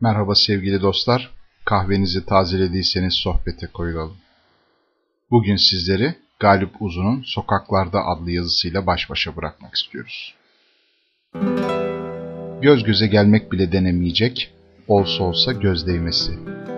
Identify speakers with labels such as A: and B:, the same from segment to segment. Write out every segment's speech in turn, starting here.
A: Merhaba sevgili dostlar, kahvenizi tazelediyseniz sohbete koyulalım. Bugün sizleri Galip Uzun'un Sokaklarda adlı yazısıyla baş başa bırakmak istiyoruz. Göz göze gelmek bile denemeyecek, olsa olsa göz değmesi,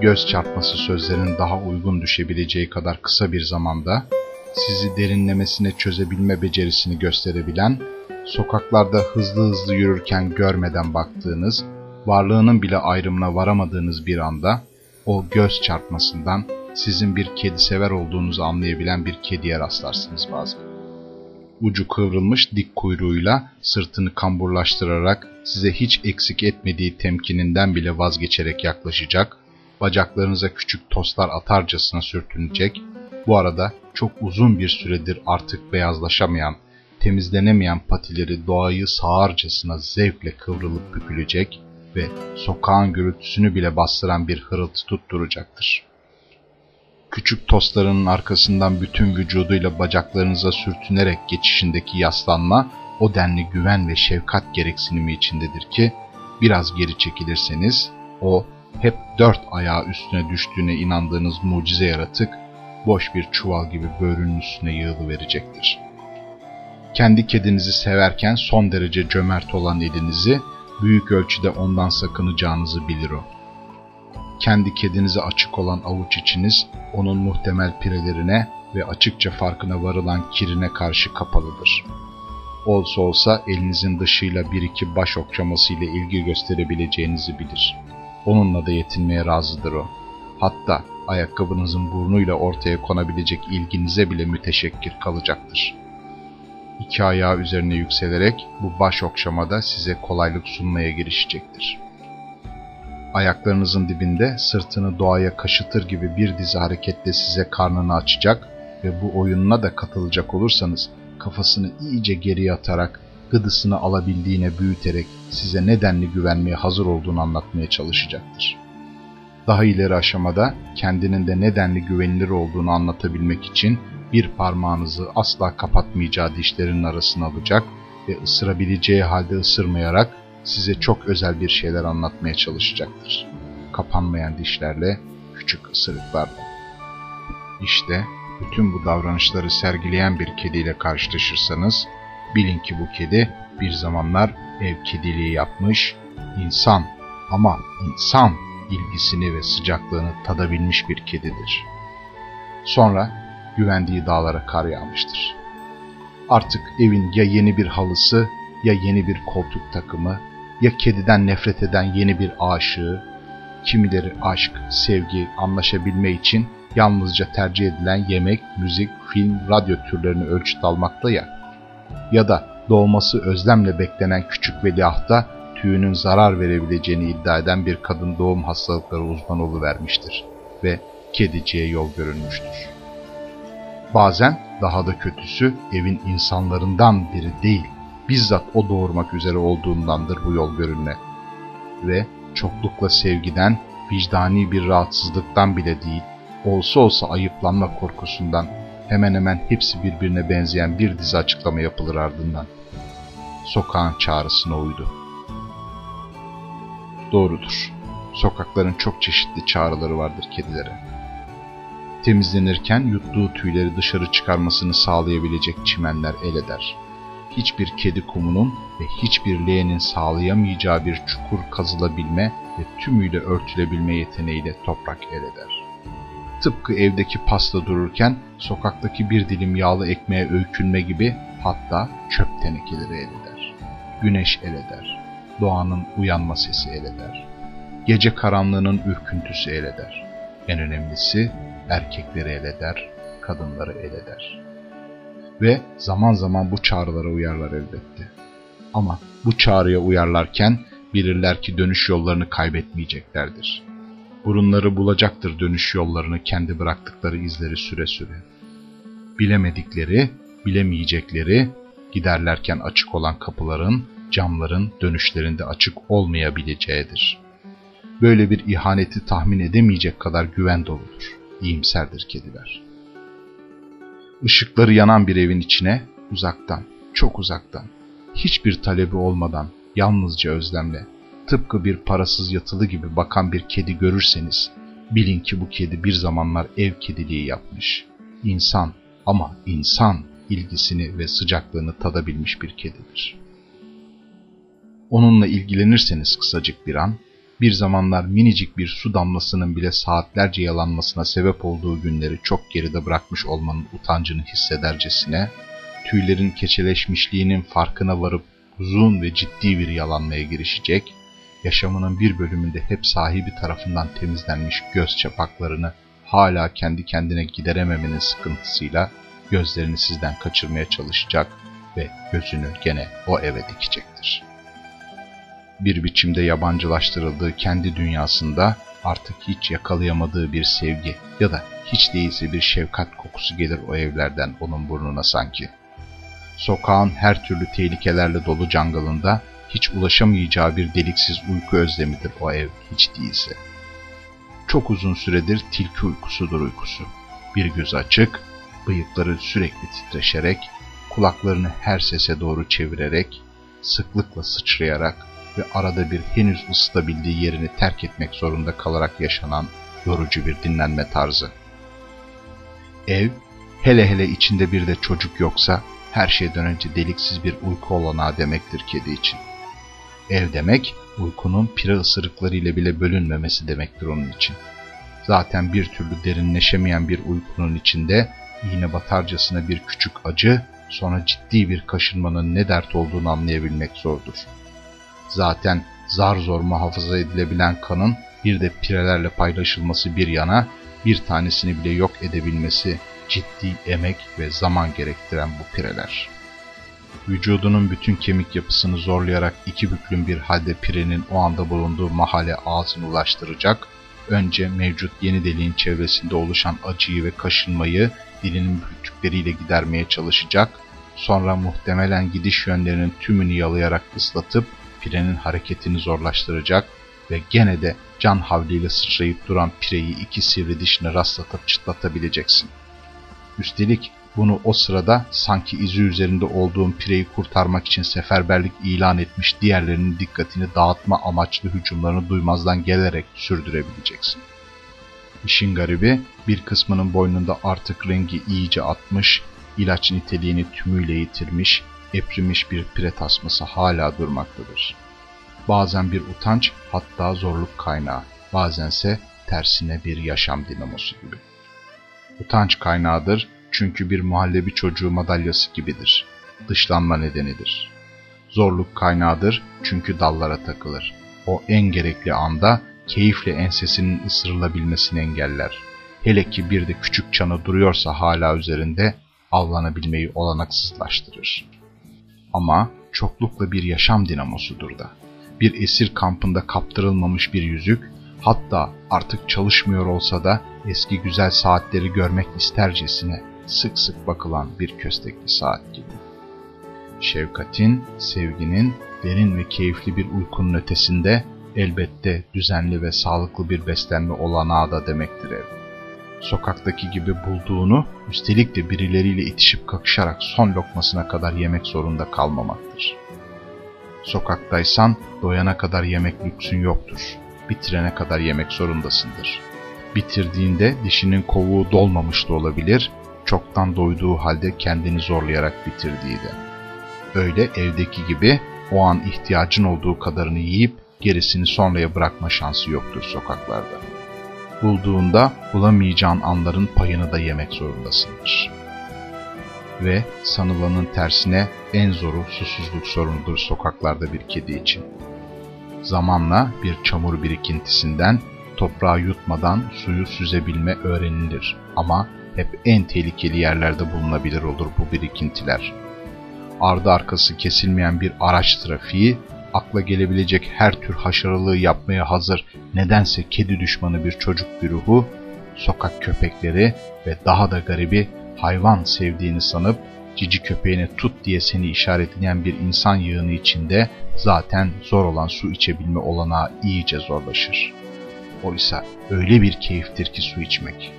A: göz çarpması sözlerin daha uygun düşebileceği kadar kısa bir zamanda sizi derinlemesine çözebilme becerisini gösterebilen, sokaklarda hızlı hızlı yürürken görmeden baktığınız, varlığının bile ayrımına varamadığınız bir anda o göz çarpmasından sizin bir kedi sever olduğunuzu anlayabilen bir kediye rastlarsınız bazen. Ucu kıvrılmış dik kuyruğuyla sırtını kamburlaştırarak size hiç eksik etmediği temkininden bile vazgeçerek yaklaşacak, bacaklarınıza küçük tostlar atarcasına sürtünecek, bu arada çok uzun bir süredir artık beyazlaşamayan, temizlenemeyen patileri doğayı sağarcasına zevkle kıvrılıp bükülecek ve sokağın gürültüsünü bile bastıran bir hırıltı tutturacaktır. Küçük tostlarının arkasından bütün vücuduyla bacaklarınıza sürtünerek geçişindeki yaslanma o denli güven ve şefkat gereksinimi içindedir ki biraz geri çekilirseniz o hep dört ayağı üstüne düştüğüne inandığınız mucize yaratık boş bir çuval gibi böğrünün üstüne yığılıverecektir. Kendi kedinizi severken son derece cömert olan elinizi büyük ölçüde ondan sakınacağınızı bilir o. Kendi kedinize açık olan avuç içiniz onun muhtemel pirelerine ve açıkça farkına varılan kirine karşı kapalıdır. Olsa olsa elinizin dışıyla bir iki baş okşamasıyla ilgi gösterebileceğinizi bilir. Onunla da yetinmeye razıdır o. Hatta ayakkabınızın burnuyla ortaya konabilecek ilginize bile müteşekkir kalacaktır. İki ayağı üzerine yükselerek bu baş okşamada size kolaylık sunmaya girişecektir. Ayaklarınızın dibinde sırtını doğaya kaşıtır gibi bir dizi hareketle size karnını açacak ve bu oyununa da katılacak olursanız kafasını iyice geriye atarak gıdısını alabildiğine büyüterek size nedenli güvenmeye hazır olduğunu anlatmaya çalışacaktır. Daha ileri aşamada kendinin de nedenli güvenilir olduğunu anlatabilmek için bir parmağınızı asla kapatmayacağı dişlerinin arasına alacak ve ısırabileceği halde ısırmayarak size çok özel bir şeyler anlatmaya çalışacaktır. Kapanmayan dişlerle, küçük ısırıklarla. İşte bütün bu davranışları sergileyen bir kediyle karşılaşırsanız, bilin ki bu kedi bir zamanlar ev kediliği yapmış, insan ama insan ilgisini ve sıcaklığını tadabilmiş bir kedidir. Sonra güvendiği dağlara kar yağmıştır. Artık evin ya yeni bir halısı ya yeni bir koltuk takımı ya kediden nefret eden yeni bir aşığı, kimileri aşk, sevgi, anlaşabilme için yalnızca tercih edilen yemek, müzik, film, radyo türlerini ölçüt almakta ya, ya da doğması özlemle beklenen küçük veliahta tüyünün zarar verebileceğini iddia eden bir kadın doğum hastalıkları uzmanı vermiştir ve kediciye yol görünmüştür. Bazen daha da kötüsü evin insanlarından biri değil, bizzat o doğurmak üzere olduğundandır bu yol görünme. Ve çoklukla sevgiden, vicdani bir rahatsızlıktan bile değil, olsa olsa ayıplanma korkusundan hemen hemen hepsi birbirine benzeyen bir dizi açıklama yapılır ardından. Sokağın çağrısına uydu. Doğrudur. Sokakların çok çeşitli çağrıları vardır kedilere. Temizlenirken yuttuğu tüyleri dışarı çıkarmasını sağlayabilecek çimenler el eder. Hiçbir kedi kumunun ve hiçbir leğenin sağlayamayacağı bir çukur kazılabilme ve tümüyle örtülebilme yeteneğiyle toprak el eder. Tıpkı evdeki pasta dururken sokaktaki bir dilim yağlı ekmeğe öykünme gibi hatta çöp tenekeleri el eder. Güneş el eder. Doğanın uyanma sesi el eder. Gece karanlığının ürküntüsü el eder. En önemlisi erkekleri el eder, kadınları el eder. Ve zaman zaman bu çağrılara uyarlar elbette. Ama bu çağrıya uyarlarken bilirler ki dönüş yollarını kaybetmeyeceklerdir. Burunları bulacaktır dönüş yollarını kendi bıraktıkları izleri süre süre. Bilemedikleri, bilemeyecekleri, giderlerken açık olan kapıların, camların dönüşlerinde açık olmayabileceğidir. Böyle bir ihaneti tahmin edemeyecek kadar güven doludur iyimserdir kediler. Işıkları yanan bir evin içine uzaktan, çok uzaktan, hiçbir talebi olmadan, yalnızca özlemle, tıpkı bir parasız yatılı gibi bakan bir kedi görürseniz, bilin ki bu kedi bir zamanlar ev kediliği yapmış. İnsan ama insan ilgisini ve sıcaklığını tadabilmiş bir kedidir. Onunla ilgilenirseniz kısacık bir an, bir zamanlar minicik bir su damlasının bile saatlerce yalanmasına sebep olduğu günleri çok geride bırakmış olmanın utancını hissedercesine, tüylerin keçeleşmişliğinin farkına varıp uzun ve ciddi bir yalanmaya girişecek, yaşamının bir bölümünde hep sahibi tarafından temizlenmiş göz çapaklarını hala kendi kendine giderememenin sıkıntısıyla gözlerini sizden kaçırmaya çalışacak ve gözünü gene o eve dikecektir. Bir biçimde yabancılaştırıldığı kendi dünyasında artık hiç yakalayamadığı bir sevgi ya da hiç değilse bir şefkat kokusu gelir o evlerden onun burnuna sanki. Sokağın her türlü tehlikelerle dolu cangalında hiç ulaşamayacağı bir deliksiz uyku özlemidir o ev hiç değilse. Çok uzun süredir tilki uykusudur uykusu. Bir göz açık, bıyıkları sürekli titreşerek, kulaklarını her sese doğru çevirerek, sıklıkla sıçrayarak ve arada bir henüz ısıtabildiği yerini terk etmek zorunda kalarak yaşanan yorucu bir dinlenme tarzı. Ev, hele hele içinde bir de çocuk yoksa her şeyden önce deliksiz bir uyku olanağı demektir kedi için. Ev demek, uykunun pire ısırıklarıyla bile bölünmemesi demektir onun için. Zaten bir türlü derinleşemeyen bir uykunun içinde iğne batarcasına bir küçük acı, sonra ciddi bir kaşınmanın ne dert olduğunu anlayabilmek zordur. Zaten zar zor muhafaza edilebilen kanın bir de pirelerle paylaşılması bir yana, bir tanesini bile yok edebilmesi ciddi emek ve zaman gerektiren bu pireler. Vücudunun bütün kemik yapısını zorlayarak iki büklüm bir halde pirenin o anda bulunduğu mahalle ağzını ulaştıracak, önce mevcut yeni deliğin çevresinde oluşan acıyı ve kaşınmayı dilinin büyüklükleriyle gidermeye çalışacak, sonra muhtemelen gidiş yönlerinin tümünü yalayarak ıslatıp pirenin hareketini zorlaştıracak ve gene de can havliyle sıçrayıp duran pireyi iki sivri dişine rastlatıp çıtlatabileceksin. Üstelik bunu o sırada sanki izi üzerinde olduğun pireyi kurtarmak için seferberlik ilan etmiş diğerlerinin dikkatini dağıtma amaçlı hücumlarını duymazdan gelerek sürdürebileceksin. İşin garibi bir kısmının boynunda artık rengi iyice atmış, ilaç niteliğini tümüyle yitirmiş, eprimiş bir pire tasması hala durmaktadır. Bazen bir utanç hatta zorluk kaynağı, bazense tersine bir yaşam dinamosu gibi. Utanç kaynağıdır çünkü bir muhallebi çocuğu madalyası gibidir. Dışlanma nedenidir. Zorluk kaynağıdır çünkü dallara takılır. O en gerekli anda keyifle ensesinin ısırılabilmesini engeller. Hele ki bir de küçük çanı duruyorsa hala üzerinde avlanabilmeyi olanaksızlaştırır. Ama çoklukla bir yaşam dinamosudur da. Bir esir kampında kaptırılmamış bir yüzük, hatta artık çalışmıyor olsa da eski güzel saatleri görmek istercesine sık sık bakılan bir köstekli saat gibi. Şefkatin, sevginin, derin ve keyifli bir uykunun ötesinde elbette düzenli ve sağlıklı bir beslenme olanağı da demektir ev. Sokaktaki gibi bulduğunu, üstelik de birileriyle itişip kakışarak son lokmasına kadar yemek zorunda kalmamaktır. Sokaktaysan doyana kadar yemek lüksün yoktur. Bitirene kadar yemek zorundasındır. Bitirdiğinde dişinin kovuğu dolmamış da olabilir, çoktan doyduğu halde kendini zorlayarak bitirdiği de. Öyle evdeki gibi o an ihtiyacın olduğu kadarını yiyip gerisini sonraya bırakma şansı yoktur sokaklarda. Bulduğunda bulamayacağın anların payını da yemek zorundasındır. Ve sanılanın tersine en zoru susuzluk sorunudur sokaklarda bir kedi için. Zamanla bir çamur birikintisinden toprağı yutmadan suyu süzebilme öğrenilir ama hep en tehlikeli yerlerde bulunabilir olur bu birikintiler. Ardı arkası kesilmeyen bir araç trafiği, akla gelebilecek her tür haşaralığı yapmaya hazır nedense kedi düşmanı bir çocuk güruhu, sokak köpekleri ve daha da garibi hayvan sevdiğini sanıp cici köpeğini tut diye seni işaretleyen bir insan yığını içinde zaten zor olan su içebilme olanağı iyice zorlaşır. Oysa öyle bir keyiftir ki su içmek.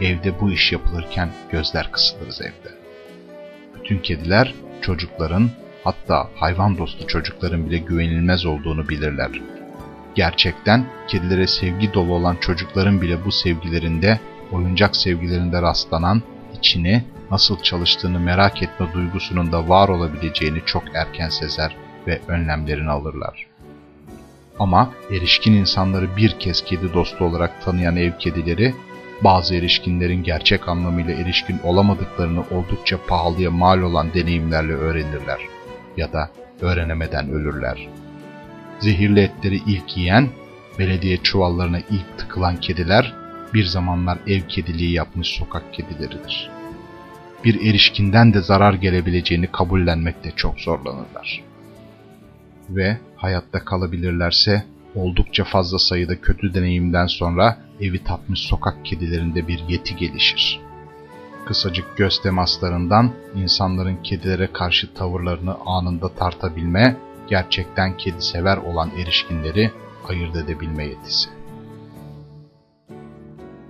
A: Evde bu iş yapılırken gözler kısılırız evde. Bütün kediler çocukların hatta hayvan dostu çocukların bile güvenilmez olduğunu bilirler. Gerçekten kedilere sevgi dolu olan çocukların bile bu sevgilerinde, oyuncak sevgilerinde rastlanan, içini nasıl çalıştığını merak etme duygusunun da var olabileceğini çok erken sezer ve önlemlerini alırlar. Ama erişkin insanları bir kez kedi dostu olarak tanıyan ev kedileri, bazı erişkinlerin gerçek anlamıyla erişkin olamadıklarını oldukça pahalıya mal olan deneyimlerle öğrenirler ya da öğrenemeden ölürler. Zehirli etleri ilk yiyen, belediye çuvallarına ilk tıkılan kediler, bir zamanlar ev kediliği yapmış sokak kedileridir. Bir erişkinden de zarar gelebileceğini kabullenmekte çok zorlanırlar. Ve hayatta kalabilirlerse oldukça fazla sayıda kötü deneyimden sonra evi tapmış sokak kedilerinde bir yeti gelişir. Kısacık göz temaslarından insanların kedilere karşı tavırlarını anında tartabilme, gerçekten kedi sever olan erişkinleri ayırt edebilme yetisi.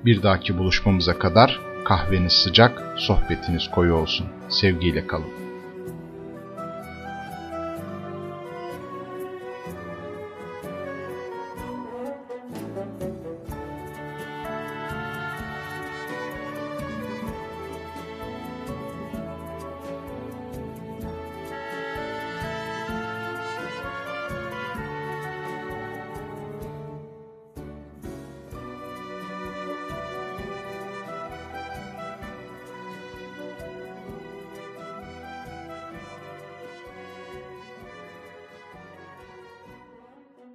A: Bir dahaki buluşmamıza kadar kahveniz sıcak, sohbetiniz koyu olsun. Sevgiyle kalın.